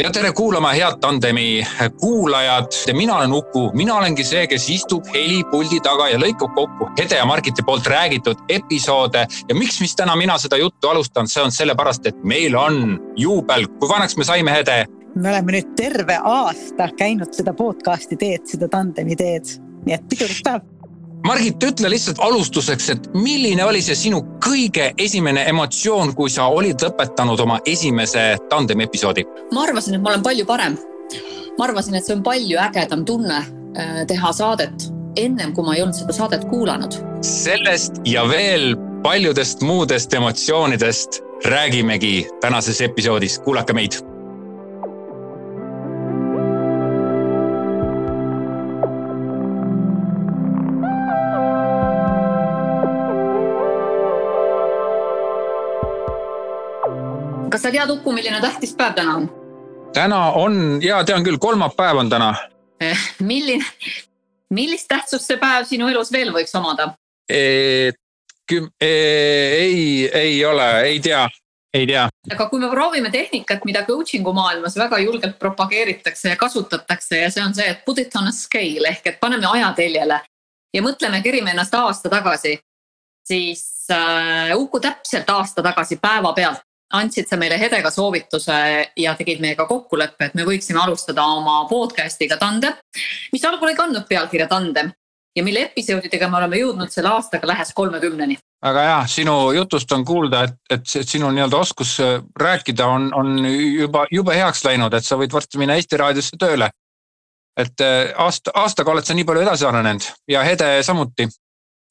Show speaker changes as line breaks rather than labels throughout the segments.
ja tere kuulama, head tandemi kuulajad. mina olen Uku, mina olengi see, kes istub helipuldi taga ja lõikab kokku Hede ja Margiti poolt räägitud episoode. ja miks, mis täna mina seda juttu alustan, see on sellepärast, et meil on juubel. kui vanaks me saime, Hede?
me oleme nüüd terve aasta käinud seda podcast'i teed, seda tandemi teed, nii et pidulik päev
Margit, ütle lihtsalt alustuseks, et milline oli see sinu kõige esimene emotsioon, kui sa olid lõpetanud oma esimese tandemi episoodi?
ma arvasin, et ma olen palju parem. ma arvasin, et see on palju ägedam tunne äh, teha saadet ennem kui ma ei olnud seda saadet kuulanud.
sellest ja veel paljudest muudest emotsioonidest räägimegi tänases episoodis, kuulake meid
kas sa tead, Uku, milline tähtis päev täna on?
täna on ja tean küll, kolmapäev on täna
eh,. milline, millist tähtsust see päev sinu elus veel võiks omada
e,? E, ei, ei ole, ei tea, ei tea.
aga kui me proovime tehnikat, mida coaching'u maailmas väga julgelt propageeritakse ja kasutatakse ja see on see, et put it on a scale ehk et paneme ajateljele ja mõtleme, kerime ennast aasta tagasi, siis äh, Uku täpselt aasta tagasi päeva pealt andsid sa meile Hedega soovituse ja tegid meiega kokkuleppe, et me võiksime alustada oma podcast'iga Tandem, mis algul ei kandnud pealkirja Tandem ja mille episoodidega me oleme jõudnud selle aastaga lähes kolmekümneni.
aga jah, sinu jutust on kuulda, et, et sinu nii-öelda oskus rääkida on, on juba, jube heaks läinud, et sa võid varsti minna Eesti Raadiosse tööle. et eh, aasta, aastaga oled sa nii palju edasi arenenud ja Hede samuti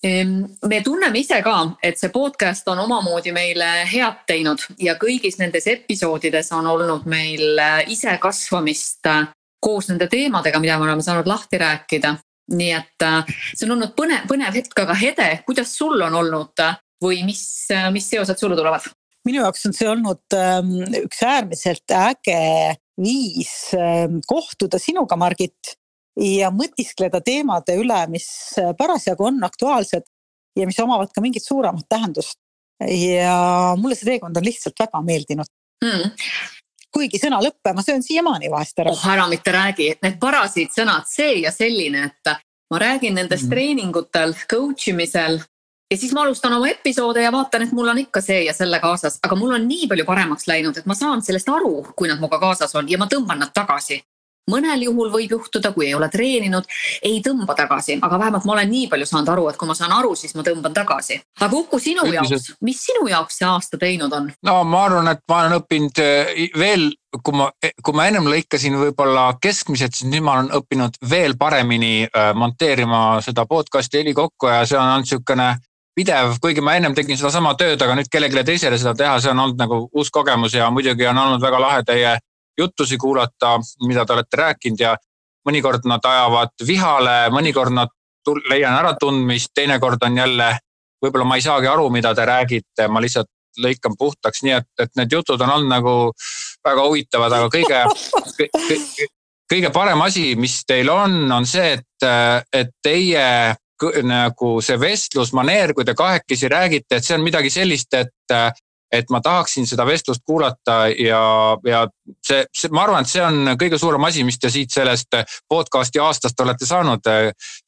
me tunneme ise ka, et see podcast on omamoodi meile head teinud ja kõigis nendes episoodides on olnud meil äh, ise kasvamist äh, koos nende teemadega, mida me oleme saanud lahti rääkida. nii et äh, see on olnud põnev, põnev hetk, aga Hede, kuidas sul on olnud või mis, mis seosed sulle tulevad?
minu jaoks on see olnud ähm, üks äärmiselt äge viis ähm, kohtuda sinuga, Margit ja mõtiskleda teemade üle, mis parasjagu on aktuaalsed ja mis omavad ka mingit suuremat tähendust. ja mulle see teekond on lihtsalt väga meeldinud mm. kuigi sõna lõppe ma söön siiamaani vahest ära.
oh ära mitte räägi, need parasiit sõnad, see ja selline, et ma räägin nendest mm. treeningutel, coach imisel ja siis ma alustan oma episoode ja vaatan, et mul on ikka see ja selle kaasas, aga mul on nii palju paremaks läinud, et ma saan sellest aru, kui nad minuga kaasas on ja ma tõmban nad tagasi mõnel juhul võib juhtuda, kui ei ole treeninud, ei tõmba tagasi, aga vähemalt ma olen nii palju saanud aru, et kui ma saan aru, siis ma tõmban tagasi. aga Uku, sinu Üldiselt... jaoks, mis sinu jaoks see aasta teinud on?
no ma arvan, et ma olen õppinud eh, veel, kui ma, kui ma ennem lõikasin võib-olla keskmiselt, siis nüüd ma olen õppinud veel paremini eh, monteerima seda podcast'i heli kokku ja see on olnud niisugune pidev, kuigi ma ennem tegin sedasama tööd, aga nüüd kellelegi teisele seda teha, see on olnud nagu uus kogemus ja muidugi on olnud väga lahe teie jutusi kuulata, mida te olete rääkinud ja mõnikord nad ajavad vihale, mõnikord nad leian äratundmist, teinekord on jälle, võib-olla ma ei saagi aru, mida te räägite, ma lihtsalt lõikan puhtaks, nii et, et need jutud on olnud nagu väga huvitavad, aga kõige, kõige, kõige parem asi, mis teil on, on see, et, et teie nagu see vestlusmaneer, kui te kahekesi räägite, et see on midagi sellist, et et ma tahaksin seda vestlust kuulata ja, ja see, see, ma arvan, et see on kõige suurem asi, mis te siit sellest podcast'i aastast olete saanud.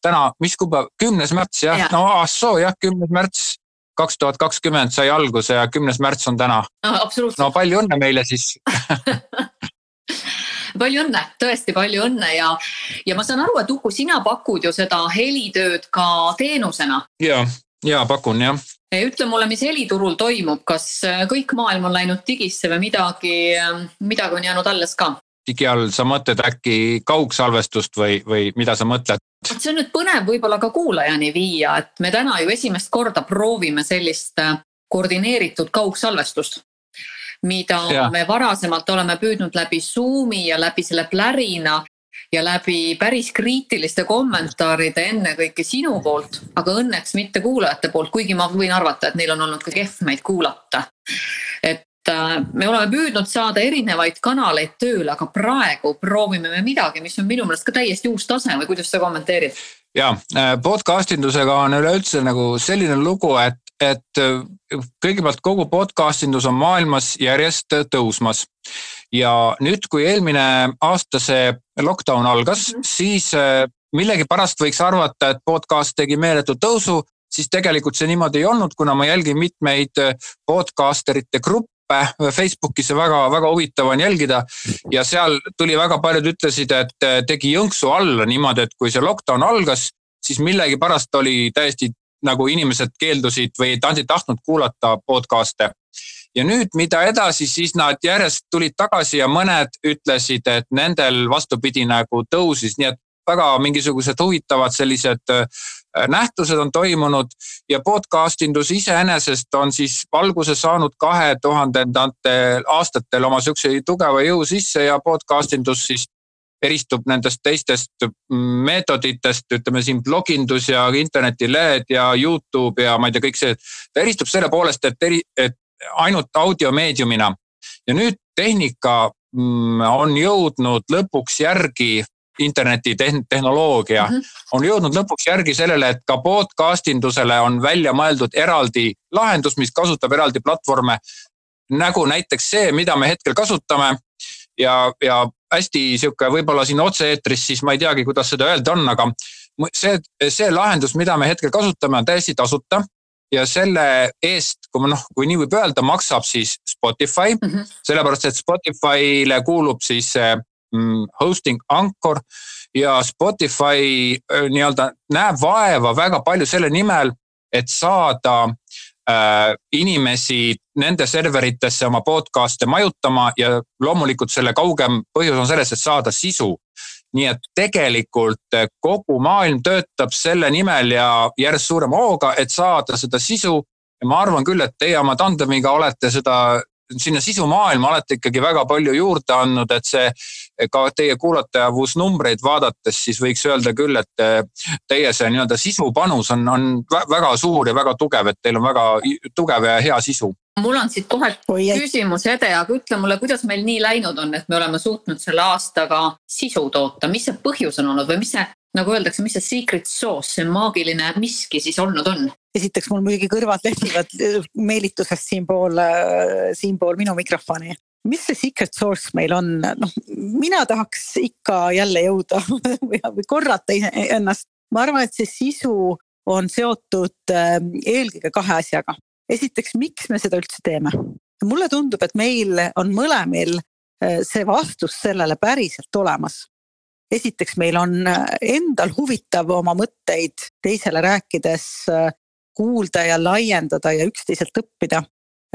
täna, mis kuupäev, kümnes märts jah ja., no ah soo jah, kümnes märts kaks tuhat kakskümmend sai alguse ja kümnes märts on täna
no,.
no palju õnne meile siis
palju õnne, tõesti palju õnne ja, ja ma saan aru, et Uku, sina pakud ju seda helitööd ka teenusena.
ja, ja pakun jah
ütle mulle, mis heliturul toimub, kas äh, kõik maailm on läinud digisse või midagi, ähm, midagi on jäänud alles ka?
digi all sa mõtled äkki kaugsalvestust või, või mida sa mõtled?
see on nüüd põnev võib-olla ka kuulajani viia, et me täna ju esimest korda proovime sellist äh, koordineeritud kaugsalvestust mida ja. me varasemalt oleme püüdnud läbi Zoomi ja läbi selle plärina ja läbi päris kriitiliste kommentaaride ennekõike sinu poolt, aga õnneks mitte kuulajate poolt, kuigi ma võin arvata, et neil on olnud ka kehv meid kuulata. et äh, me oleme püüdnud saada erinevaid kanaleid tööle, aga praegu proovime me midagi, mis on minu meelest ka täiesti uus tase või kuidas sa kommenteerid?
ja äh, podcast indusega on üleüldse nagu selline lugu, et, et kõigepealt kogu podcast indus on maailmas järjest tõusmas. ja nüüd, kui eelmine aasta see lockdown algas mm, -hmm. siis millegipärast võiks arvata, et podcast tegi meeletu tõusu, siis tegelikult see niimoodi ei olnud, kuna ma jälgin mitmeid podcasterite gruppe Facebookis see väga-väga huvitav on jälgida ja seal tuli väga paljud ütlesid, et tegi jõnksu alla niimoodi, et kui see lockdown algas, siis millegipärast oli täiesti nagu inimesed keeldusid või ei tahtnud kuulata podcast'e. ja nüüd, mida edasi, siis nad järjest tulid tagasi ja mõned ütlesid, et nendel vastupidi nagu tõusis, nii et väga mingisugused huvitavad sellised äh, nähtused on toimunud ja podcast indus iseenesest on siis alguse saanud kahe tuhandendatel aastatel oma sihukese tugeva jõu sisse ja podcast indus siis eristub nendest teistest meetoditest, ütleme siin blogindus ja internetilehed ja Youtube ja ma ei tea, kõik see. ta eristub selle poolest, et eri, et ainult audiomeediumina ja nüüd tehnika mm, on jõudnud lõpuks järgi interneti tehnoloogia mm -hmm. on jõudnud lõpuks järgi sellele, et ka podcast indusele on välja mõeldud eraldi lahendus, mis kasutab eraldi platvorme. nagu näiteks see, mida me hetkel kasutame ja, ja hästi sihuke võib-olla siin otse-eetris, siis ma ei teagi, kuidas seda öelda on, aga see, see lahendus, mida me hetkel kasutame, on täiesti tasuta. Ja selle eest, kui ma noh, kui nii võib öelda, maksab siis Spotify. Mm, -hmm. sellepärast et Spotify'le kuulub siis Mm, hosting Anchor. Ja Spotify äh, nii-öelda näeb vaeva väga palju selle nimel, et saada inimesi nende serveritesse oma podcast'e majutama ja loomulikult selle kaugem põhjus on selles, et saada sisu. nii et tegelikult äh, kogu maailm töötab selle nimel ja järjest suurema hooga, et saada seda sisu ja ma arvan küll, et teie oma tandemiga olete seda sinna sisumaailma olete ikkagi väga palju juurde andnud, et see ka teie kuulatajavusnumbreid vaadates, siis võiks öelda küll, et teie see nii-öelda sisupanus on, on väga suur ja väga tugev, et teil on väga tugev ja hea sisu.
Mul on siit kohe küsimus, Ede, aga ütle mulle, kuidas meil nii läinud on, et me oleme suutnud selle aastaga sisu toota, mis see põhjus on olnud või mis see, nagu öeldakse, mis see secret sauce, see maagiline miski siis olnud on?
esiteks mul muidugi kõrvad lehvivad meelitusest siinpool, äh, siinpool minu mikrofoni. mis see secret source meil on, noh, mina tahaks ikka jälle jõuda või korrata ennast. ma arvan, et see sisu on seotud äh, eelkõige kahe asjaga esiteks, miks me seda üldse teeme? mulle tundub, et meil on mõlemil äh, see vastus sellele päriselt olemas. Esiteks, meil on äh, endal huvitav oma mõtteid teisele rääkides äh, kuulda ja laiendada ja üksteiselt õppida.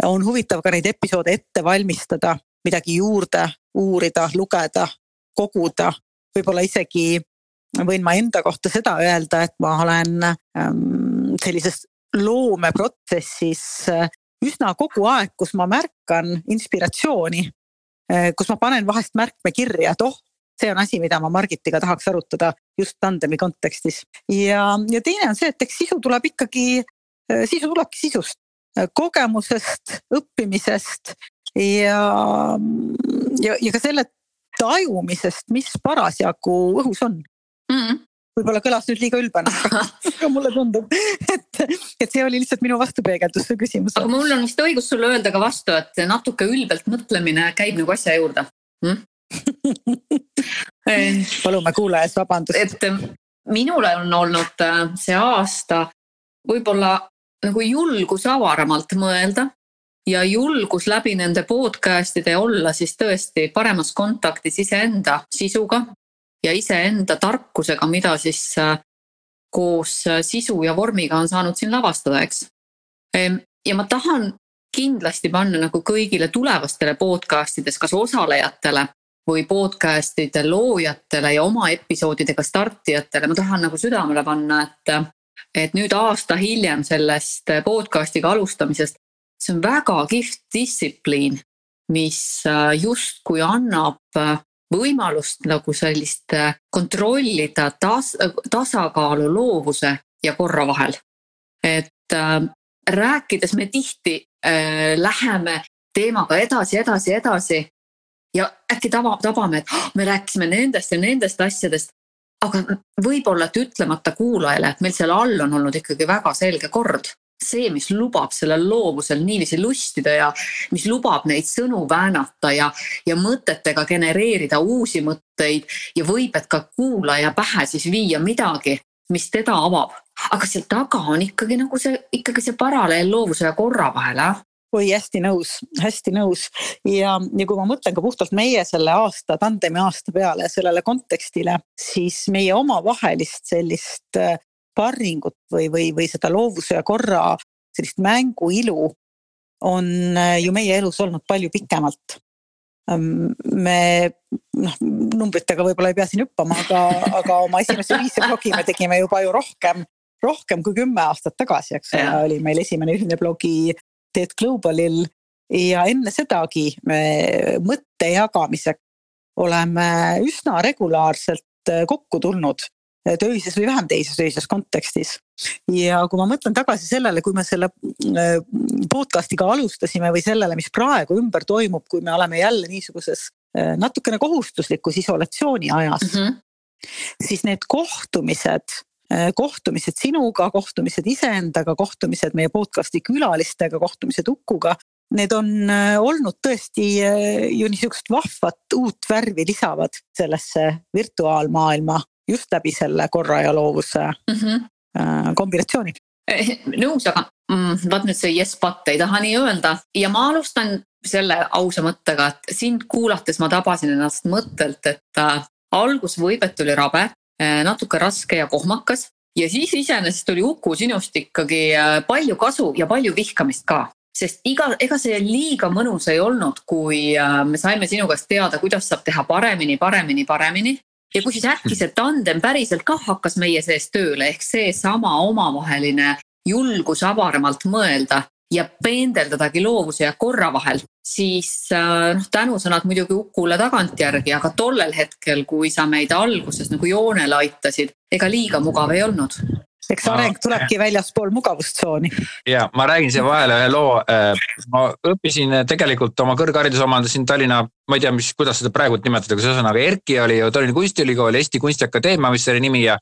on huvitav ka neid episoode ette valmistada, midagi juurde uurida, lugeda, koguda, võib-olla isegi võin ma enda kohta seda öelda, et ma olen ähm, sellises loomeprotsessis äh, üsna kogu aeg, kus ma märkan inspiratsiooni, kus ma panen vahest märkme kirja, et oh, see on asi, mida ma Margitiga tahaks arutada just tandemi kontekstis. ja, ja teine on see, et eks sisu tuleb ikkagi, äh, sisu tulebki sisust, kogemusest, õppimisest ja, ja, ja ka selle tajumisest, mis parasjagu õhus on mm. -hmm võib-olla kõlas nüüd liiga ülbena, aga mulle tundub, et, et see oli lihtsalt minu vastupeegeldus su küsimusele.
aga mul on vist õigus sulle öelda ka vastu, et natuke ülbelt mõtlemine käib nagu asja juurde hm?
palume kuulaja ees vabandust.
et minule on olnud äh, see aasta võib-olla nagu julgus avaramalt mõelda ja julgus läbi nende podcast'ide olla siis tõesti paremas kontaktis iseenda sisuga, ja iseenda tarkusega, mida siis äh, koos äh, sisu ja vormiga on saanud siin lavastada, eks. Ja ma tahan kindlasti panna nagu kõigile tulevastele podcast ides, kas osalejatele või podcast'ide loojatele ja oma episoodidega startijatele, ma tahan nagu südamele panna, et, et nüüd aasta hiljem sellest podcast'iga alustamisest, see on väga kihvt distsipliin, mis äh, justkui annab võimalust nagu sellist äh, kontrollida tas, tasakaalu loovuse ja korra vahel. et äh, rääkides me tihti äh, läheme teemaga edasi, edasi, edasi ja äkki tava, tabame, et oh, me rääkisime nendest ja nendest asjadest. aga võib-olla, et ütlemata kuulajale, et meil seal all on olnud ikkagi väga selge kord see, mis lubab sellel loovusel niiviisi lustida ja mis lubab neid sõnu väänata ja, ja mõtetega genereerida uusi mõtteid ja võib, et ka kuulaja pähe siis viia midagi, mis teda avab. aga seal taga on ikkagi nagu see, ikkagi see paralleel loovuse ja korra vahel, jah
oi, hästi nõus, hästi nõus ja, ja kui ma mõtlen ka puhtalt meie selle aasta, tandemi aasta peale sellele kontekstile, siis meie omavahelist sellist sparringut või, või, või seda loovuse ja korra sellist mänguilu on äh, ju meie elus olnud palju pikemalt. me noh, numbritega võib-olla ei pea siin hüppama, aga, aga oma esimese viise blogi me tegime juba ju rohkem, rohkem kui kümme aastat tagasi, eks ole, oli meil esimene ühine blogi Teet Globalil ja enne sedagi me mõtte jagamiseks oleme üsna regulaarselt äh, kokku tulnud töises või vähem teises öises kontekstis. ja kui ma mõtlen tagasi sellele, kui me selle äh, podcast'iga alustasime või sellele, mis praegu ümber toimub, kui me oleme jälle niisuguses äh, natukene kohustuslikus isolatsiooni ajas mm, -hmm. siis need kohtumised kohtumised sinuga, kohtumised iseendaga, kohtumised meie podcast'i külalistega, kohtumised Ukuga. Need on olnud tõesti ju niisugust vahvat uut värvi lisavad sellesse virtuaalmaailma just läbi selle korra ja loovuse mm -hmm. kombinatsiooni.
Eh, nõus, aga mm, vaat nüüd see yes but ei taha nii öelda ja ma alustan selle ausa mõttega, et sind kuulates ma tabasin ennast mõttelt, et äh, algus võib, et oli rabe, äh, natuke raske ja kohmakas. Ja siis iseenesest oli Uku sinust ikkagi äh, palju kasu ja palju vihkamist ka. Sest iga, ega see liiga mõnus ei olnud, kui me saime sinu käest teada, kuidas saab teha paremini, paremini, paremini. Ja kui siis äkki see tandem päriselt kah hakkas meie sees tööle, ehk seesama omavaheline julgus avaramalt mõelda ja pendeldadagi loovuse ja korra vahel, siis äh, noh, tänusõnad muidugi Ukule tagantjärgi, aga tollel hetkel, kui sa meid alguses nagu joonele aitasid, ega liiga mugav ei olnud
eks areng tulebki väljaspool mugavustsooni.
ja ma räägin siia vahele ühe loo. Äh, ma õppisin äh, tegelikult oma kõrghariduse omandasin Tallinna, ma ei tea, mis, kuidas seda praegu nimetatakse, ühesõnaga ERKI oli ju Tallinna Kunstiülikool, Eesti Kunstiakadeemia vist oli nimi ja.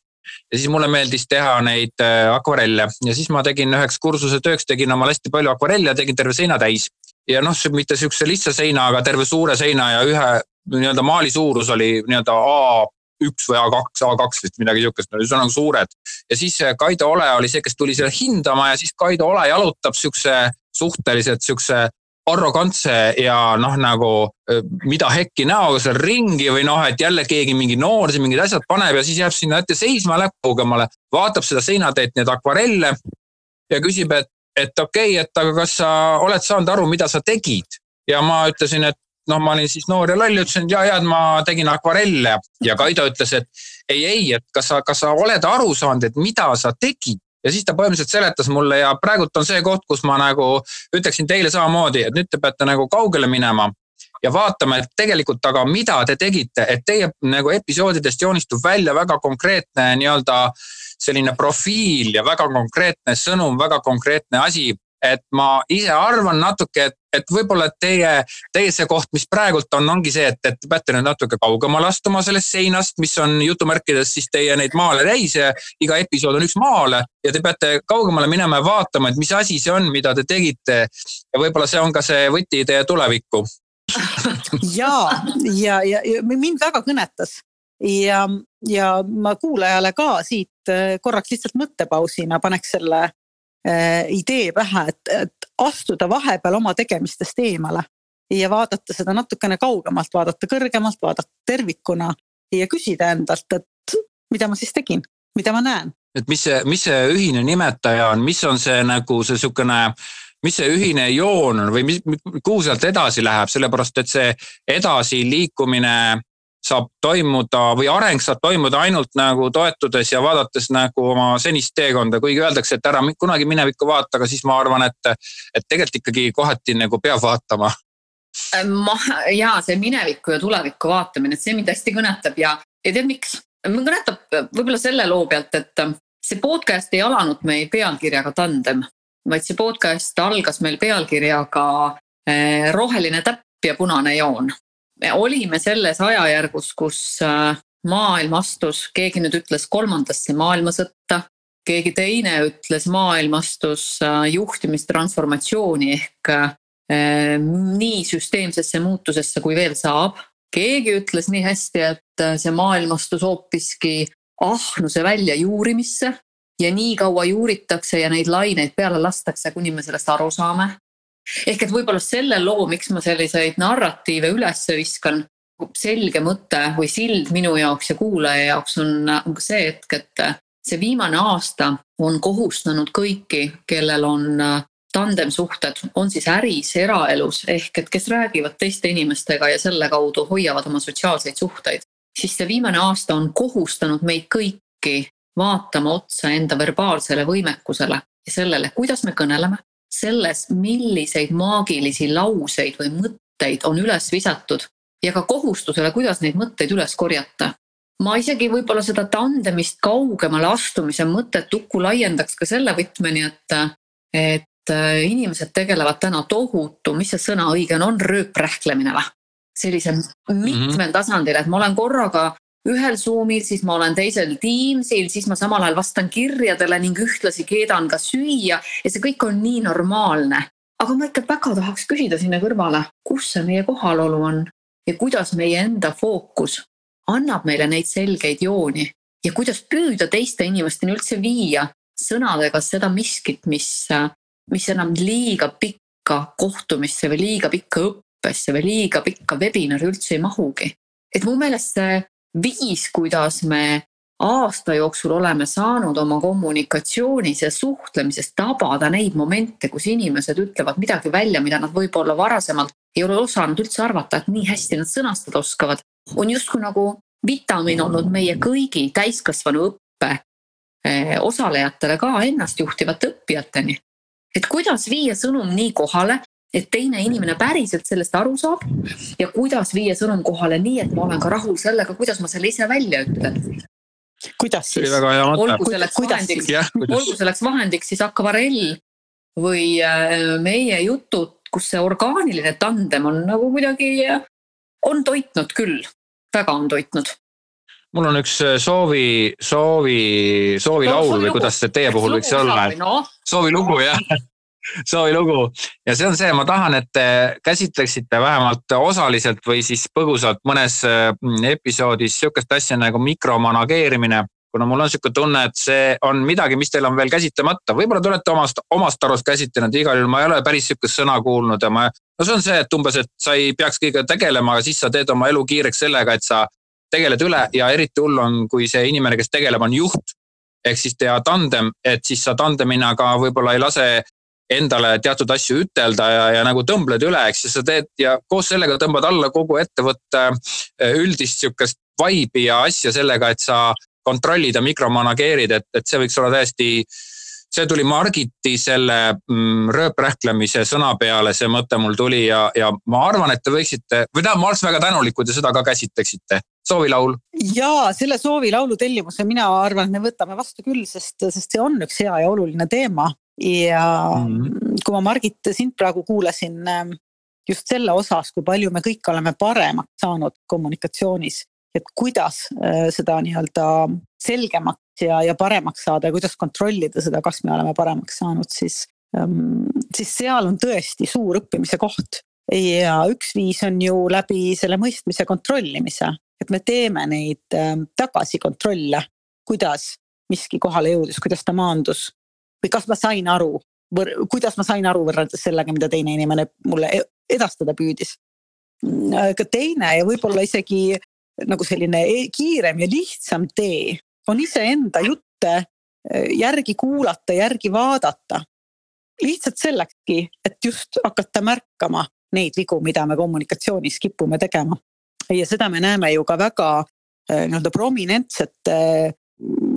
Ja siis mulle meeldis teha neid äh, akvarelle ja siis ma tegin üheks kursuse tööks, tegin omal hästi palju akvarelle ja tegin terve seina täis. ja noh, mitte sihukese lihtsa seina, aga terve suure seina ja ühe nii-öelda maali suurus oli nii-öelda A üks või A2, A2 vist midagi sihukest, ühesõnaga suured. ja siis äh, Kaido Ole oli see, kes tuli selle hindama ja siis Kaido Ole jalutab sihukese suhteliselt sihukese arrogantse ja noh, nagu mida hekki näoga seal ringi või noh, et jälle keegi mingi noor siin mingid asjad paneb ja siis jääb sinna ette seisma, läheb kaugemale, vaatab seda seinatäit, neid akvarelle ja küsib, et, et okei okay,, et aga kas sa oled saanud aru, mida sa tegid? ja ma ütlesin, et noh, ma olin siis noor ja loll, ütlesin, et ja, ja ma tegin akvarelle ja Kaido ütles, et ei, ei, et kas sa, kas sa oled aru saanud, et mida sa tegid ja siis ta põhimõtteliselt seletas mulle ja praegult on see koht, kus ma nagu ütleksin teile samamoodi, et nüüd te peate nagu kaugele minema ja vaatama, et tegelikult aga mida te tegite, et teie nagu episoodidest joonistub välja väga konkreetne nii-öelda selline profiil ja väga konkreetne sõnum, väga konkreetne asi et ma ise arvan natuke, et, et võib-olla teie, teie see koht, mis praegult on, ongi see, et, et te peate nüüd natuke kaugemale astuma sellest seinast, mis on jutumärkides siis teie neid maale täis ja iga episood on üks maale ja te peate kaugemale minema ja vaatama, et mis asi see on, mida te tegite. ja võib-olla see on ka see võti teie tulevikku
ja, ja, ja, ja mind väga kõnetas ja, ja ma kuulajale ka siit äh, korraks lihtsalt mõttepausina paneks selle idee pähe, et, et astuda vahepeal oma tegemistest eemale ja vaadata seda natukene kaugemalt, vaadata kõrgemalt, vaadata tervikuna ja küsida endalt, et mida ma siis tegin, mida ma näen.
et mis see, mis see ühine nimetaja on, mis on see nagu see sihukene mis see ühine joon on või mis, kuhu sealt edasi läheb, sellepärast et see edasiliikumine saab toimuda või areng saab toimuda ainult nagu toetudes ja vaadates nagu oma senist teekonda, kuigi öeldakse, et ära kunagi minevikku vaata, aga siis ma arvan, et, et tegelikult ikkagi kohati nagu peab vaatama.
Ma ja see minevikku ja tulevikku vaatamine, see mind hästi kõnetab ja, ja tead, miks? mind kõnetab võib-olla selle loo pealt, et see podcast ei alanud meil pealkirjaga Tandem, vaid see podcast algas meil pealkirjaga eh, Roheline täpp ja punane joon me olime selles ajajärgus, kus äh, maailm astus, keegi nüüd ütles kolmandasse maailmasõtta. keegi teine ütles maailmastus äh, juhtimistransformatsiooni ehk äh, nii süsteemsesse muutusesse, kui veel saab. keegi ütles nii hästi, et see maailmastus hoopiski ahnuse väljajuurimisse ja nii kaua juuritakse ja neid laineid peale lastakse, kuni me sellest aru saame. Ehk et võib-olla selle loo, miks ma selliseid narratiive üles viskan, selge mõte või sild minu jaoks ja kuulaja jaoks on, on ka see hetk, et see viimane aasta on kohustanud kõiki, kellel on tandemsuhted, on siis äris, eraelus ehk et kes räägivad teiste inimestega ja selle kaudu hoiavad oma sotsiaalseid suhteid, siis see viimane aasta on kohustanud meid kõiki vaatama otsa enda verbaalsele võimekusele ja sellele, kuidas me kõneleme, selles, milliseid maagilisi lauseid või mõtteid on üles visatud ja ka kohustusele, kuidas neid mõtteid üles korjata ma isegi võib-olla seda tandemist kaugemale astumise mõtet Uku laiendaks ka selle võtmeni, et, et äh, inimesed tegelevad täna tohutu, mis see sõna õige on, on rööprähklemine või? sellise mitmel mm -hmm. tasandil, et ma olen korraga ühel Zoom'il, siis ma olen teisel Teamsil, siis ma samal ajal vastan kirjadele ning ühtlasi keedan ka süüa ja see kõik on nii normaalne. aga ma ikka väga tahaks küsida sinna kõrvale, kus see meie kohalolu on ja kuidas meie enda fookus annab meile neid selgeid jooni ja kuidas püüda teiste inimesteni üldse viia sõnadega seda miskit, mis, mis enam liiga pikka kohtumisse või liiga pikka õppesse või liiga pikka webinari üldse ei mahugi. et mu meelest see viis, kuidas me aasta jooksul oleme saanud oma kommunikatsioonis ja suhtlemises tabada neid momente, kus inimesed ütlevad midagi välja, mida nad võib-olla varasemalt ei ole osanud üldse arvata, et nii hästi nad sõnastada oskavad on justkui nagu vitamiin olnud meie kõigi täiskasvanu õppe eh, osalejatele ka ennastjuhtivate õppijateni. et kuidas viia sõnum nii kohale, et teine inimene päriselt sellest aru saab ja kuidas viia sõnum kohale nii, et ma olen ka rahul sellega, kuidas ma selle ise välja ütlen.
kuidas siis?
olgu selleks vahendiks, olgu selleks vahendiks siis akvarell või eh, meie jutud, kus see orgaaniline tandem on nagu kuidagi, on toitnud küll väga on toitnud
mul on üks äh, soovi, soovi, soovilaul no, või kuidas see teie puhul võiks olla? No. soovilugu jah, soovilugu ja see on see, ma tahan, et te käsitleksite vähemalt osaliselt või siis põgusalt mõnes äh, episoodis sihukest asja nagu mikromanageerimine kuna mul on sihuke tunne, et see on midagi, mis teil on veel käsitlemata, võib-olla te olete omast, omast arust käsitlenud, igal juhul ma ei ole päris sihukest sõna kuulnud ja ma. no see on see, et umbes, et sa ei peaks kõigega tegelema, aga siis sa teed oma elu kiireks sellega, et sa tegeled üle ja eriti hull on, kui see inimene, kes tegeleb, on juht. ehk siis teha tandem, et siis sa tandemina ka võib-olla ei lase endale teatud asju ütelda ja, ja nagu tõmbled üle, eks ja sa teed ja koos sellega tõmbad alla kogu ettevõtte üldist sihukest vibe'i ja asja sellega, et sa kontrollida, mikromanageerida, et, et see võiks olla täiesti see tuli Margiti selle mm, rööprähklemise sõna peale, see mõte mul tuli ja, ja ma arvan, et te võiksite või tähendab, ma oleks väga tänulik, kui te seda ka käsitleksite. soovilaul.
ja selle soovilaulu tellimuse mina arvan, et me võtame vastu küll, sest, sest see on üks hea ja oluline teema. Ja mm -hmm. kui ma Margit sind praegu kuulasin just selle osas, kui palju me kõik oleme paremaks saanud kommunikatsioonis et kuidas äh, seda nii-öelda selgemaks ja, ja paremaks saada ja kuidas kontrollida seda, kas me oleme paremaks saanud, siis, ähm, siis seal on tõesti suur õppimise koht. ja üks viis on ju läbi selle mõistmise kontrollimise, et me teeme neid ähm, tagasikontrolle, kuidas miski kohale jõudis, kuidas ta maandus või kas ma sain aru, kuidas ma sain aru võrreldes sellega, mida teine inimene mulle e-, edastada püüdis. aga teine ja võib-olla isegi nagu selline e-, kiirem ja lihtsam tee on iseenda jutte äh, järgi kuulata, järgi vaadata. lihtsalt sellekski, et just hakata märkama neid vigu, mida me kommunikatsioonis kipume tegema. ja seda me näeme ju ka väga nii-öelda prominentsete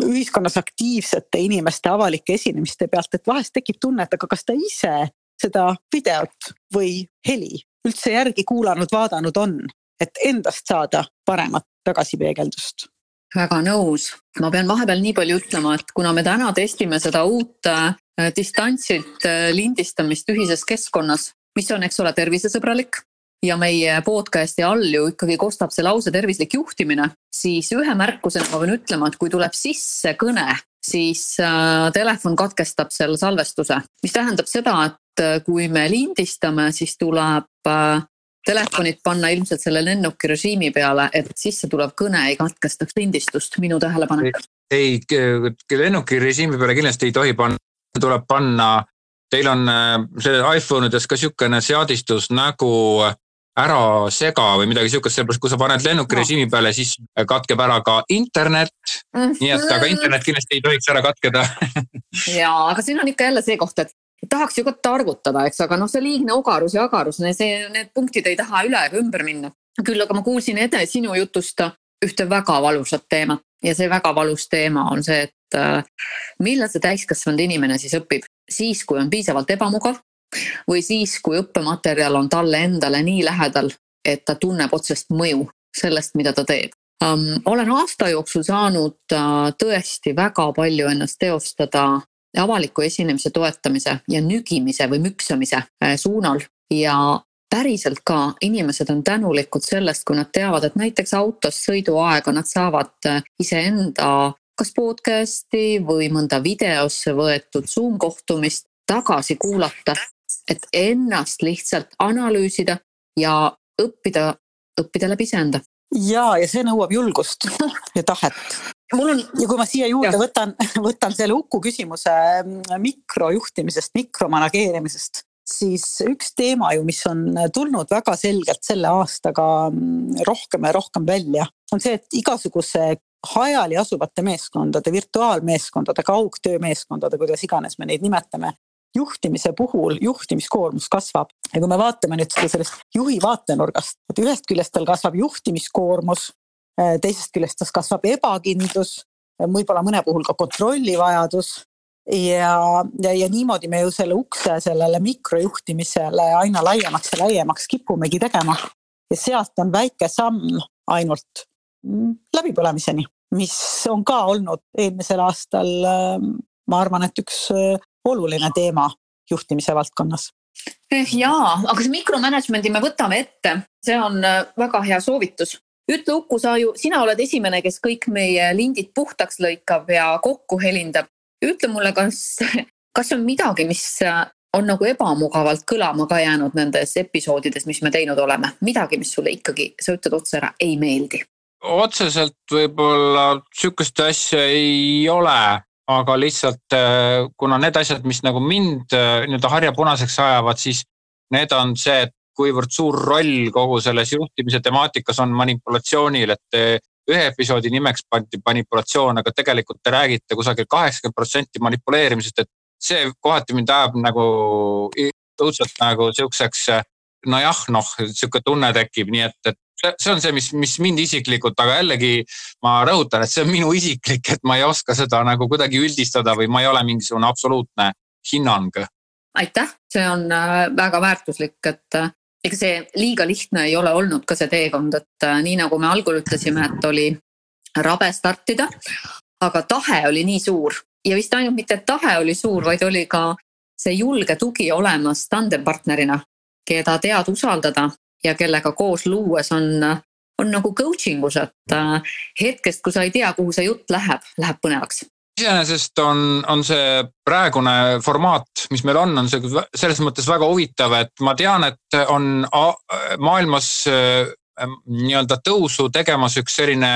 ühiskonnas aktiivsete inimeste avalike esinemiste pealt, et vahest tekib tunne, et aga kas ta ise seda videot või heli üldse järgi kuulanud, vaadanud on et endast saada paremat tagasipeegeldust?
Väga nõus, ma pean vahepeal nii palju ütlema, et kuna me täna testime seda uut äh, distantsilt äh, lindistamist ühises keskkonnas, mis on, eks ole, tervisesõbralik ja meie podcast'i all ju ikkagi kostab see lause tervislik juhtimine, siis ühe märkusena ma pean ütlema, et kui tuleb sisse kõne siis äh, telefon katkestab selle salvestuse, mis tähendab seda, et äh, kui me lindistame, siis tuleb äh, telefonid panna ilmselt selle lennuki režiimi peale, et sisse tulev kõne ei katkestaks lindistust, minu tähelepanek.
ei, lennuki režiimi peale kindlasti ei tohi panna, tuleb panna, teil on see iPhone ides ka sihukene seadistus nagu ära sega või midagi sihukest, sellepärast kui sa paned lennukirežiimi peale, siis katkeb ära ka internet mm. -hmm. nii et, aga internet kindlasti ei tohiks ära katkeda
ja, aga siin on ikka jälle see koht, et tahaks ju ka targutada, eks, aga noh, see liigne ogarus ja agarus, see, need punktid ei taha üle ega ümber minna. küll aga ma kuulsin Ede sinu jutust ühte väga valusat teemat ja see väga valus teema on see, et äh, millal see täiskasvanud inimene siis õpib, siis kui on piisavalt ebamugav või siis, kui õppematerjal on talle endale nii lähedal, et ta tunneb otsest mõju sellest, mida ta teeb um,. olen aasta jooksul saanud uh, tõesti väga palju ennast teostada avaliku esinemise toetamise ja nügimise või müksamise uh, suunal ja päriselt ka inimesed on tänulikud sellest, kui nad teavad, et näiteks autos sõiduaega nad saavad uh, iseenda kas podcast'i või mõnda videosse võetud Zoom kohtumist tagasi kuulata et ennast lihtsalt analüüsida ja õppida, õppida läbi iseenda.
ja, ja see nõuab julgust ja tahet. mul on ja kui ma siia juurde ja. võtan, võtan selle Uku küsimuse mm, mikrojuhtimisest, mikromanageerimisest, siis üks teema ju, mis on tulnud väga selgelt selle aastaga mm, rohkem ja rohkem välja, on see, et igasuguse hajali asuvate meeskondade, virtuaalmeeskondade, kaugtöömeeskondade, kuidas iganes me neid nimetame, juhtimise puhul juhtimiskoormus kasvab ja kui me vaatame nüüd seda sellest juhi vaatenurgast, et ühest küljest tal kasvab juhtimiskoormus, äh, teisest küljest tas kasvab ebakindlus, võib-olla mõne puhul ka kontrollivajadus ja, ja, ja niimoodi me ju selle ukse sellele mikrojuhtimisele aina laiemaks ja laiemaks kipumegi tegema. ja sealt on väike samm ainult mm, läbipõlemiseni, mis on ka olnud eelmisel aastal, äh, ma arvan, et üks äh, oluline teema juhtimise valdkonnas
eh, jaa, aga see mikromanagement'i me võtame ette, see on äh, väga hea soovitus. ütle Uku, sa ju, sina oled esimene, kes kõik meie lindid puhtaks lõikab ja kokku helindab. ütle mulle, kas, kas on midagi, mis äh, on nagu ebamugavalt kõlama ka jäänud nendes episoodides, mis me teinud oleme, midagi, mis sulle ikkagi, sa ütled otse ära, ei meeldi?
otseselt võib-olla sihukest asja ei ole aga lihtsalt äh, kuna need asjad, mis nagu mind äh, nii-öelda harjapunaseks ajavad, siis need on see, et kuivõrd suur roll kogu selles juhtimise temaatikas on manipulatsioonil, et äh, ühe episoodi nimeks pandi manipulatsioon, aga tegelikult te räägite kusagil kaheksakümmend protsenti manipuleerimisest, et see kohati mind ajab nagu õudselt nagu sihukeseks nojah, noh, sihuke tunne tekib, nii et, et see on see, mis, mis mind isiklikult, aga jällegi ma rõhutan, et see on minu isiklik, et ma ei oska seda nagu kuidagi üldistada või ma ei ole mingisugune absoluutne hinnang.
aitäh, see on äh, väga väärtuslik, et äh, ega see liiga lihtne ei ole olnud ka see teekond, et äh, nii nagu me algul ütlesime, et oli rabe startida, aga tahe oli nii suur. Ja vist ainult mitte tahe oli suur, vaid oli ka see julge tugi olemas tandempartnerina, keda tead usaldada ja kellega koos luues on, on nagu coaching us, et äh, hetkest, kui sa ei tea, kuhu see jutt läheb, läheb põnevaks.
Iseenesest on, on see praegune formaat, mis meil on, on see selles mõttes väga huvitav, et ma tean, et on maailmas äh, nii-öelda tõusu tegemas üks selline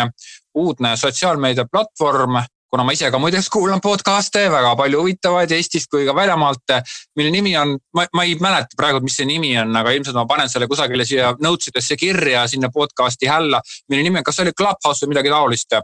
uudne sotsiaalmeedia platvorm kuna ma ise ka muideks kuulan podcast'e väga palju huvitavaid Eestist kui ka väljamaalt, mille nimi on, ma, ma ei mäleta praegu, mis see nimi on, aga ilmselt ma panen selle kusagile siia notes idesse kirja sinna podcast'i hälla, mille nimi on, kas see oli Clubhouse või midagi taolist?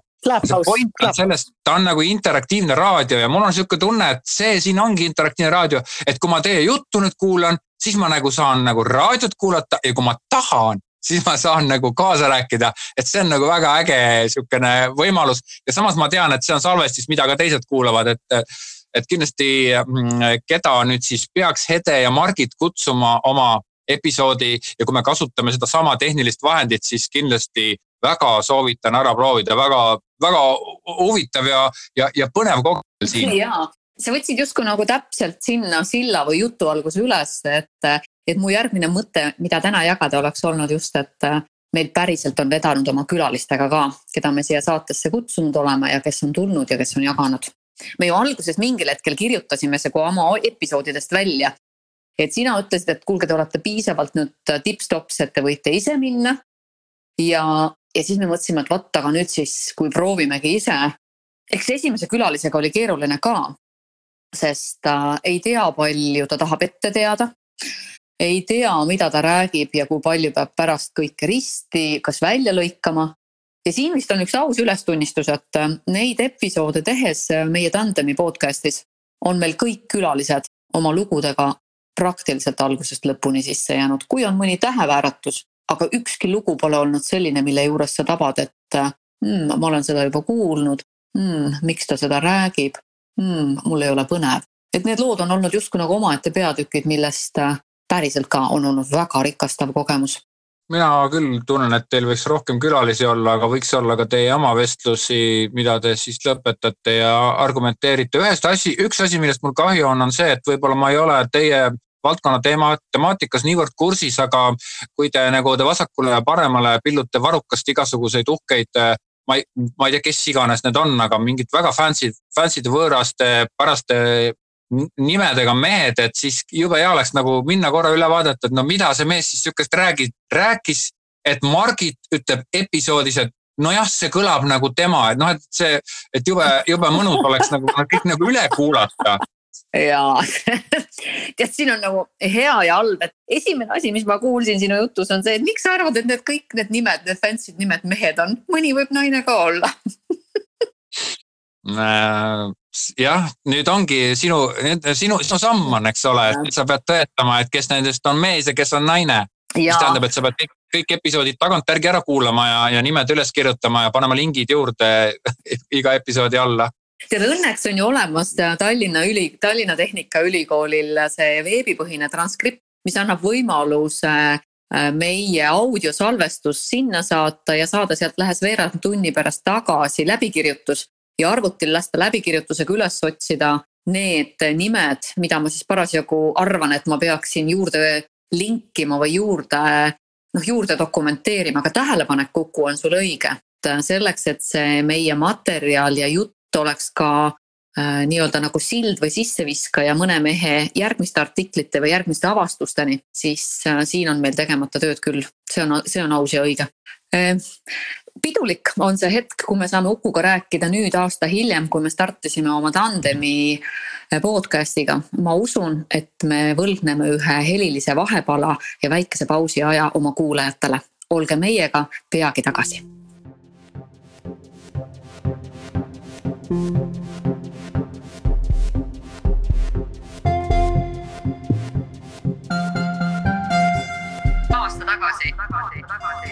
point on sellest, ta on nagu interaktiivne raadio ja mul on sihuke tunne, et see siin ongi interaktiivne raadio, et kui ma teie juttu nüüd kuulan, siis ma nagu saan nagu raadiot kuulata ja kui ma tahan, siis ma saan nagu kaasa rääkida, et see on nagu väga äge sihukene võimalus. Ja samas ma tean, et see on salvestis, mida ka teised kuulavad, et et kindlasti, mm, keda nüüd siis peaks Hede ja Margit kutsuma oma episoodi ja kui me kasutame sedasama tehnilist vahendit, siis kindlasti väga soovitan ära proovida, väga, väga huvitav ja, ja, ja põnev kogemus siin.
ja, sa võtsid justkui nagu täpselt sinna silla või jutu alguse üles, et et mu järgmine mõte, mida täna jagada, oleks olnud just, et äh, meil päriselt on vedanud oma külalistega ka, keda me siia saatesse kutsunud oleme ja kes on tulnud ja kes on jaganud. me ju alguses mingil hetkel kirjutasime see kui oma episoodidest välja. et sina ütlesid, et kuulge, te olete piisavalt nüüd tipp-stops, et te võite ise minna. ja, ja siis me mõtlesime, et vot, aga nüüd siis, kui proovimegi ise. eks esimese külalisega oli keeruline ka, sest ta ei tea, palju ta tahab ette teada ei tea, mida ta räägib ja kui palju peab pärast kõike risti, kas välja lõikama. ja siin vist on üks aus ülestunnistus, et neid episoode tehes meie Tandemi podcast'is on meil kõik külalised oma lugudega praktiliselt algusest lõpuni sisse jäänud, kui on mõni tähevääratus, aga ükski lugu pole olnud selline, mille juures sa tabad, et mm, ma olen seda juba kuulnud mm,, miks ta seda räägib mm,, mul ei ole põnev. et need lood on olnud justkui nagu omaette peatükid, millest päriselt ka on olnud väga rikastav kogemus
mina küll tunnen, et teil võiks rohkem külalisi olla, aga võiks olla ka teie oma vestlusi, mida te siis lõpetate ja argumenteerite. ühest asi, üks asi, millest mul kahju on, on see, et võib-olla ma ei ole teie valdkonna teema, temaatikas niivõrd kursis, aga kui te nagu te vasakule ja paremale pillute varrukast igasuguseid uhkeid ma ei, ma ei tea, kes iganes need on, aga mingid väga fancy, fancy'de võõraste päraste nimedega mehed, et siis jube hea oleks nagu minna korra üle vaadata, et no mida see mees siis sihukest räägib, rääkis, et Margit ütleb episoodis, et nojah, see kõlab nagu tema, et noh, et see, et jube, jube mõnus oleks nagu kõik nagu üle kuulata.
Ja tead, siin on nagu hea ja halb, et esimene asi, mis ma kuulsin sinu jutus, on see, et miks sa arvad, et need kõik need nimed, need fancy'd nimed mehed on, mõni võib naine ka olla.
Äh, jah, nüüd ongi sinu, sinu, sinu samm on, eks ole, et sa pead tõetama, et kes nendest on mees ja kes on naine. mis tähendab, et sa pead kõik, kõik episoodid tagantjärgi ära kuulama ja, ja nimed üles kirjutama ja panema lingid juurde iga episoodi alla.
Tead, õnneks on ju olemas Tallinna Üli, Tallinna Tehnikaülikoolil see veebipõhine transkript, mis annab võimaluse äh, meie audiosalvestus sinna saata ja saada sealt lähes veerand tunni pärast tagasi läbikirjutus ja arvutil lasta läbikirjutusega üles otsida need nimed, mida ma siis parasjagu arvan, et ma peaksin juurde linkima või juurde, noh juurde dokumenteerima, aga tähelepanek Kuku on sul õige. et selleks, et see meie materjal ja jutt oleks ka äh, nii-öelda nagu sild või sisseviskaja mõne mehe järgmiste artiklite või järgmiste avastusteni, siis äh, siin on meil tegemata tööd küll, see on, see on aus ja õige pidulik on see hetk, kui me saame Ukuga rääkida nüüd aasta hiljem, kui me startisime oma tandemi eh, podcast'iga. ma usun, et me võlgneme ühe helilise vahepala ja väikese pausi aja oma kuulajatele. olge meiega peagi tagasi. aasta tagasi, tagasi, tagasi,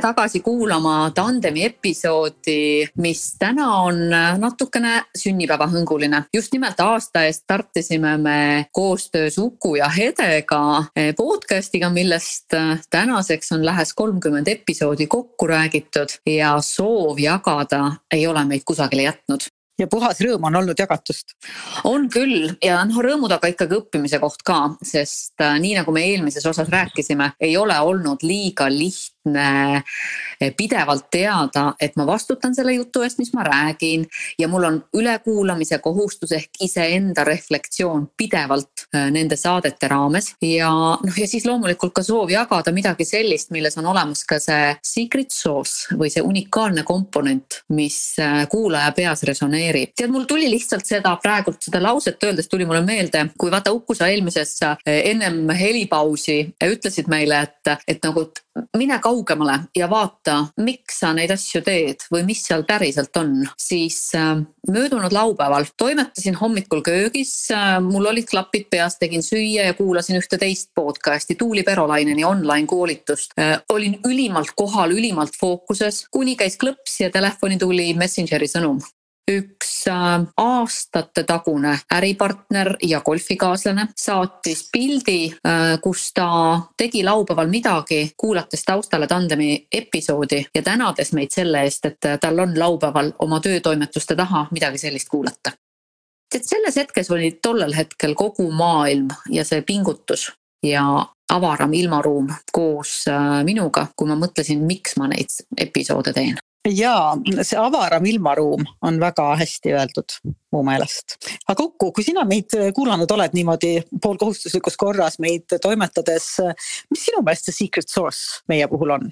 tere tagasi kuulama Tandemi episoodi, mis täna on natukene sünnipäevahõnguline. just nimelt aasta eest startisime me koostöös Uku ja Hedega podcast'iga, millest tänaseks on lähes kolmkümmend episoodi kokku räägitud ja soov jagada ei ole meid kusagile jätnud
ja puhas rõõm on olnud jagatust.
on küll ja noh, rõõmu taga ikkagi õppimise koht ka, sest äh, nii nagu me eelmises osas rääkisime, ei ole olnud liiga lihtne lihtne pidevalt teada, et ma vastutan selle jutu eest, mis ma räägin ja mul on ülekuulamise kohustus ehk iseenda reflektsioon pidevalt äh, nende saadete raames ja noh, ja siis loomulikult ka soov jagada midagi sellist, milles on olemas ka see secret sauce või see unikaalne komponent, mis äh, kuulaja peas resoneerib. tead, mul tuli lihtsalt seda praegult seda lauset öeldes tuli mulle meelde, kui vaata Uku sa eelmises äh, ennem helipausi ütlesid meile, et, et nagu mine kaugemale ja vaata, miks sa neid asju teed või mis seal päriselt on, siis äh, möödunud laupäeval toimetasin hommikul köögis, äh, mul olid klapid peas, tegin süüa ja kuulasin ühte teist podcast'i, Tuuli Perolaineni online koolitust. Äh, olin ülimalt kohal, ülimalt fookuses, kuni käis klõps ja telefoni tuli Messengeri sõnum üks äh, aastatetagune äripartner ja golfikaaslane saatis pildi, äh, kus ta tegi laupäeval midagi, kuulates taustale tandemi episoodi ja tänades meid selle eest, et tal on laupäeval oma töötoimetuste taha midagi sellist kuulata. et selles hetkes oli tollel hetkel kogu maailm ja see pingutus ja avaram ilmaruum koos äh, minuga, kui ma mõtlesin, miks ma neid episoode teen
ja see avaram ilmaruum on väga hästi öeldud mu meelest. aga Uku, kui sina meid kuulanud oled niimoodi poolkohustuslikus korras meid toimetades, mis sinu meelest see secret source meie puhul on?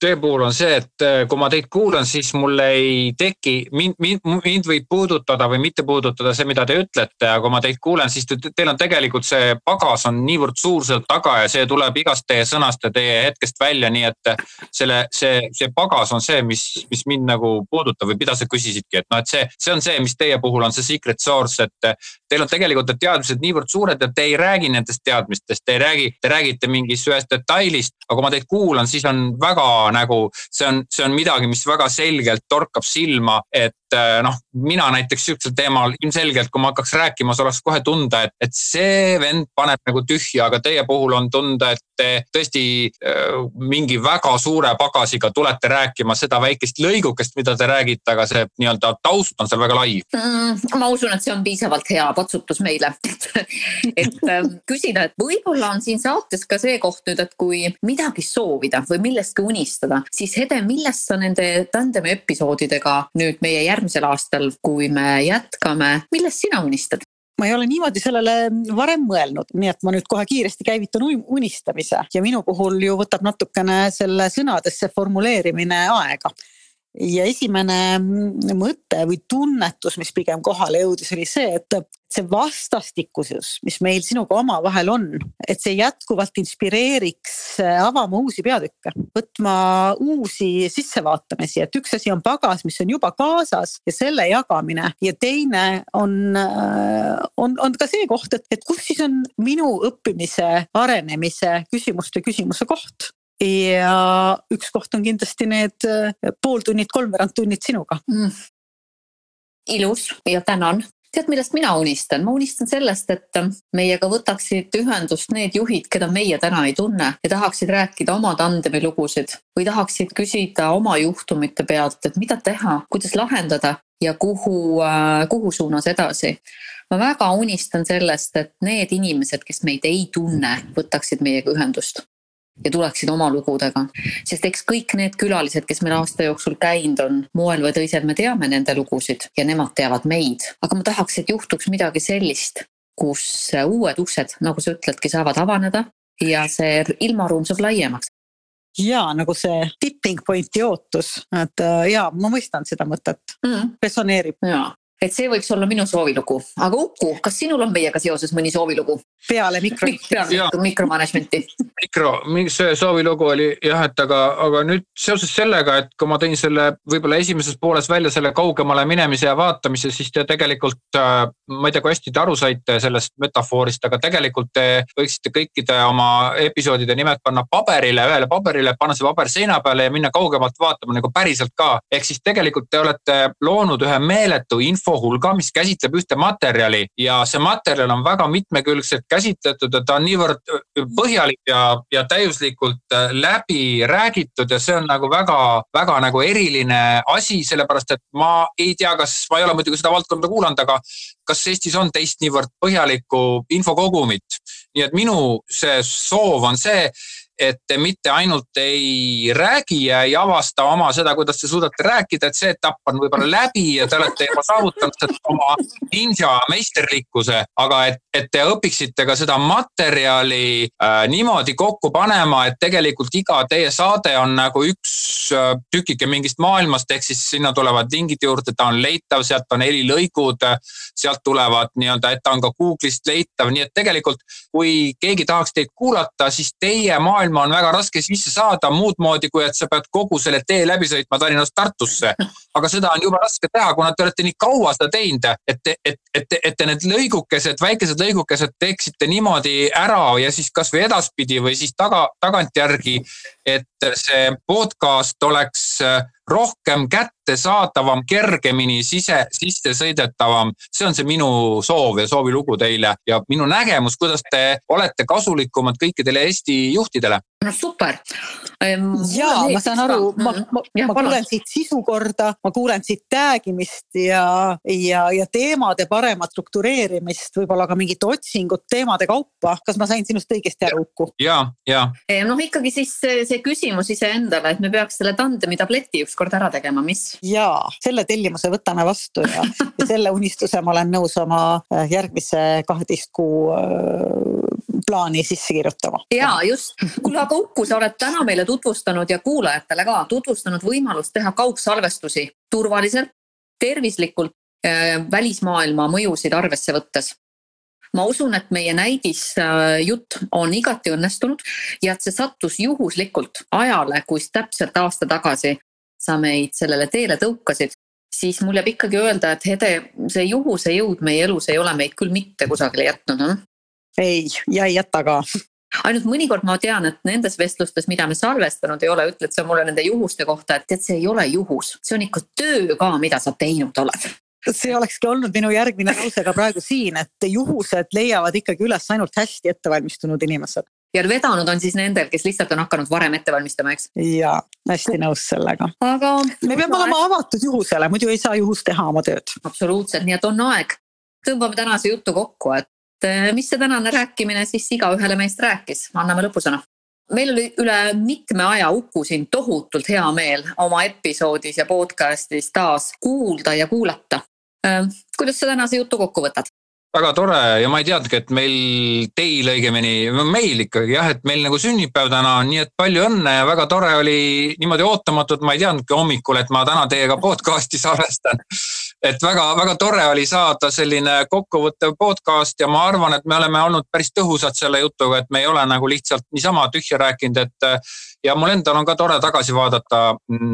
Töö puhul on see, et äh, kui ma teid kuulan, siis mul ei teki, mind, mind, mind võib puudutada või mitte puudutada see, mida te ütlete, aga kui ma teid kuulen, siis te, teil on tegelikult see pagas on niivõrd suur sealt taga ja see tuleb igast teie sõnast ja teie hetkest välja, nii et selle, see, see pagas on see, mis, mis mind nagu puudutab või mida sa küsisidki, et noh, et see, see on see, mis teie puhul on see secret source, et teil on tegelikult need teadmised niivõrd suured ja te ei räägi nendest teadmistest, te ei räägi, te räägite mingist ühest detailist, aga kui ma teid kuulan, siis on väga nagu see on, see on midagi, mis väga selgelt torkab silma, et äh, noh, mina näiteks sihukesel teemal ilmselgelt, kui ma hakkaks rääkima, siis oleks kohe tunda, et, et see vend paneb nagu tühja, aga teie puhul on tunda, et te tõesti äh, mingi väga suure pagasiga tulete rääkima seda väikest lõigukest, mida te räägite, aga see nii-öelda taust on seal väga lai
mm,. ma usun, et see on piisavalt hea patsutus meile et ähm, küsida, et võib-olla on siin saates ka see koht nüüd, et kui midagi soovida või millestki unistada, siis Hede, millest sa nende tandemi episoodidega nüüd meie järgmisel aastal, kui me jätkame, millest sina unistad?
ma ei ole niimoodi sellele varem mõelnud, nii et ma nüüd kohe kiiresti käivitan unistamise. Ja minu puhul ju võtab natukene selle sõnadesse formuleerimine aega ja esimene mõte või tunnetus, mis pigem kohale jõudis, oli see, et see vastastikusus, mis meil sinuga omavahel on, et see jätkuvalt inspireeriks äh, avama uusi peatükke, võtma uusi sissevaatamisi, et üks asi on pagas, mis on juba kaasas ja selle jagamine. Ja teine on, äh, on, on ka see koht, et, et kus siis on minu õppimise, arenemise küsimuste küsimuse koht ja üks koht on kindlasti need äh, pooltunnid, kolmveerand tunnid sinuga. Mm..
ilus ja tänan. Tead, millest mina unistan, ma unistan sellest, et meiega võtaksid ühendust need juhid, keda meie täna ei tunne ja tahaksid rääkida oma tandemi lugusid või tahaksid küsida oma juhtumite pealt, et mida teha, kuidas lahendada ja kuhu, äh, kuhu suunas edasi. ma väga unistan sellest, et need inimesed, kes meid ei tunne, võtaksid meiega ühendust ja tuleksid oma lugudega. sest eks kõik need külalised, kes meil aasta jooksul käinud on, moel või teisel me teame nende lugusid ja nemad teavad meid. aga ma tahaks, et juhtuks midagi sellist, kus uued uksed, nagu sa ütledki, saavad avaneda ja see ilmaruum saab laiemaks
ja nagu see tipping point'i ootus, et äh, ja ma mõistan seda mõtet mm., resoneerib.
ja, et see võiks olla minu soovilugu, aga Uku, kas sinul on meiega seoses mõni soovilugu?
peale mikro.
peale mikromanagement'i.
mikro, see soovilugu oli jah, et aga, aga nüüd seoses sellega, et kui ma tõin selle võib-olla esimeses pooles välja selle kaugemale minemise ja vaatamise, siis te tegelikult, äh, ma ei tea, kui hästi te aru saite sellest metafoorist, aga tegelikult te võiksite kõikide oma episoodide nimed panna paberile, ühele paberile, panna see paber seina peale ja minna kaugemalt vaatama nagu päriselt ka. ehk siis tegelikult te olete loonud ühe meeletu infohulga, mis käsitleb ühte materjali ja see materjal on väga mitmekülgselt käsitletud ja ta on niivõrd põhjalik ja, ja täiuslikult äh, läbi räägitud ja see on nagu väga-väga nagu eriline asi, sellepärast et ma ei tea, kas, ma ei ole muidugi seda valdkonda kuulanud, aga kas Eestis on teist niivõrd põhjalikku infokogumit. nii et minu see soov on see, et te mitte ainult ei räägi ja ei avasta oma seda, kuidas te suudate rääkida, et see etapp on võib-olla läbi ja te olete juba saavutanud oma ninja meisterlikkuse, aga et, et te õpiksite ka seda materjali äh, niimoodi kokku panema, et tegelikult iga teie saade on nagu üks äh, tükike mingist maailmast, ehk siis sinna tulevad lingid juurde, ta on leitav, sealt on helilõigud, sealt tulevad nii-öelda, et ta on ka Google'ist leitav, nii et tegelikult kui keegi tahaks teid kuulata, siis teie maailma on väga raske sisse saada muud moodi, kui et sa pead kogu selle tee läbi sõitma Tallinnast Tartusse. aga seda on jube raske teha, kuna te olete nii kaua seda teinud, et, et, et, et te need lõigukesed, väikesed lõigukesed teeksite niimoodi ära ja siis kasvõi edaspidi või siis taga, tagantjärgi, et see podcast oleks rohkem kättesaadavam, kergemini sise, sissesõidetavam. see on see minu soov ja soovilugu teile ja minu nägemus, kuidas te olete kasulikumad kõikidele Eesti juhtidele
no super.
ja ma saan aru, ma, mm. ma, ja, ma kuulen siit sisu korda, ma kuulen siit tag imist ja, ja, ja teemade paremat struktureerimist, võib-olla ka mingit otsingut teemade kaupa. kas ma sain sinust õigesti aru, Uku?
ja, ja.
noh, ikkagi siis see, küsimus iseendale, et me peaks selle tandemi tableti ükskord ära tegema, mis?
ja selle tellimuse võtame vastu ja, ja selle unistuse ma olen nõus oma äh, järgmise kaheteist kuu äh, plaani sisse kirjutama.
ja just, kuule aga Uku, sa oled täna meile tutvustanud ja kuulajatele ka tutvustanud võimalust teha kaugsalvestusi turvaliselt, tervislikult, äh, välismaailma mõjusid arvesse võttes ma usun, et meie näidisjutt on igati õnnestunud ja et see sattus juhuslikult ajale, kus täpselt aasta tagasi sa meid sellele teele tõukasid, siis mul jääb ikkagi öelda, et Hede, see juhuse jõud meie elus ei ole meid küll mitte kusagile jätnud no?.
Ei, ja ei jäta ka
ainult mõnikord ma tean, et nendes vestlustes, mida me salvestanud ei ole, ütled sa mulle nende juhuste kohta, et tead, see ei ole juhus, see on ikka töö ka, mida sa teinud oled
see olekski olnud minu järgmine lause ka praegu siin, et juhused leiavad ikkagi üles ainult hästi ettevalmistunud inimesed.
ja vedanud on siis nendel, kes lihtsalt on hakanud varem ette valmistama, eks?
ja, hästi nõus sellega. aga. me peame olema avatud juhusele, muidu ei saa juhus teha oma tööd.
absoluutselt, nii et on aeg. tõmbame tänase jutu kokku, et mis see tänane rääkimine siis igaühele meist rääkis, anname lõpusõna meil oli üle mitme aja Uku siin tohutult hea meel oma episoodis ja podcast'is taas kuulda ja kuulata. Äh, kuidas sa tänase jutu kokku võtad?
väga tore ja ma ei teadnudki, et meil, teil õigemini, meil ikkagi jah, et meil nagu sünnipäev täna on, nii et palju õnne ja väga tore oli niimoodi ootamatult, ma ei teadnudki hommikul, et ma täna teiega podcast'i salvestan. Et väga-väga tore oli saada selline kokkuvõttev podcast ja ma arvan, et me oleme olnud päris tõhusad selle jutuga, et me ei ole nagu lihtsalt niisama tühja rääkinud, et ja mul endal on ka tore tagasi vaadata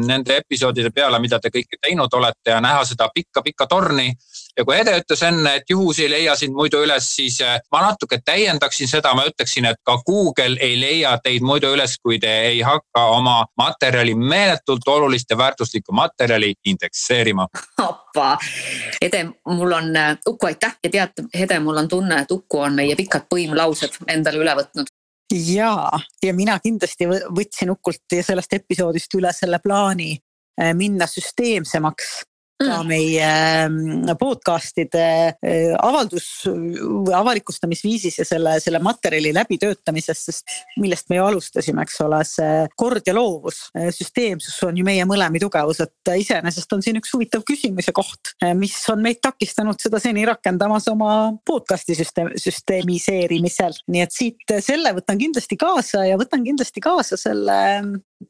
nende episoodide peale, mida te kõike teinud olete ja näha seda pikka-pikka torni. Ja kui Ede ütles enne, et juhus ei leia sind muidu üles, siis eh, ma natuke täiendaksin seda, ma ütleksin, et ka Google ei leia teid muidu üles, kui te ei hakka oma materjali, meeletult olulist ja väärtuslikku materjali indekseerima.
appa, Ede, mul on, Uku aitäh! Ja tead, Ede, mul on tunne, et Uku on meie pikad põimlaused endale üle võtnud.
Ja, ja mina kindlasti võtsin Ukult sellest episoodist üle selle plaani äh, minna süsteemsemaks ka mm. meie mm, podcast'ide äh, avaldus või avalikustamisviisis ja selle, selle materjali läbitöötamises, sest millest me ju alustasime, eks ole, see kord ja loovus, äh, süsteemsus on ju meie mõlemi tugevus, et iseenesest on siin üks huvitav küsimuse koht, äh, mis on meid takistanud seda seni rakendamas oma podcast'i süsteem, süsteemiseerimisel. nii et siit selle võtan kindlasti kaasa ja võtan kindlasti kaasa selle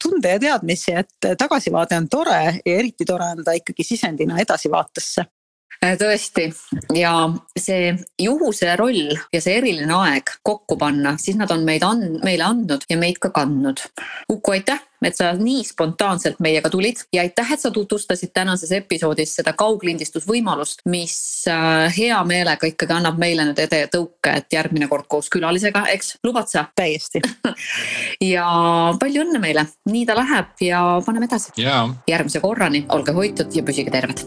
tunde ja teadmisi, et tagasivaade on tore ja eriti tore on ta ikkagi sisendina edasivaatesse
tõesti ja see juhuse roll ja see eriline aeg kokku panna, siis nad on meid and-, meile andnud ja meid ka kandnud. Uku, aitäh, et sa nii spontaanselt meiega tulid ja aitäh, et sa tutvustasid tänases episoodis seda kauglindistusvõimalust, mis äh, hea meelega ikkagi annab meile nüüd ede tõuke, et järgmine kord koos külalisega, eks, lubad sa?
täiesti
ja palju õnne meile, nii ta läheb ja paneme edasi. järgmise korrani, olge hoitud ja püsige terved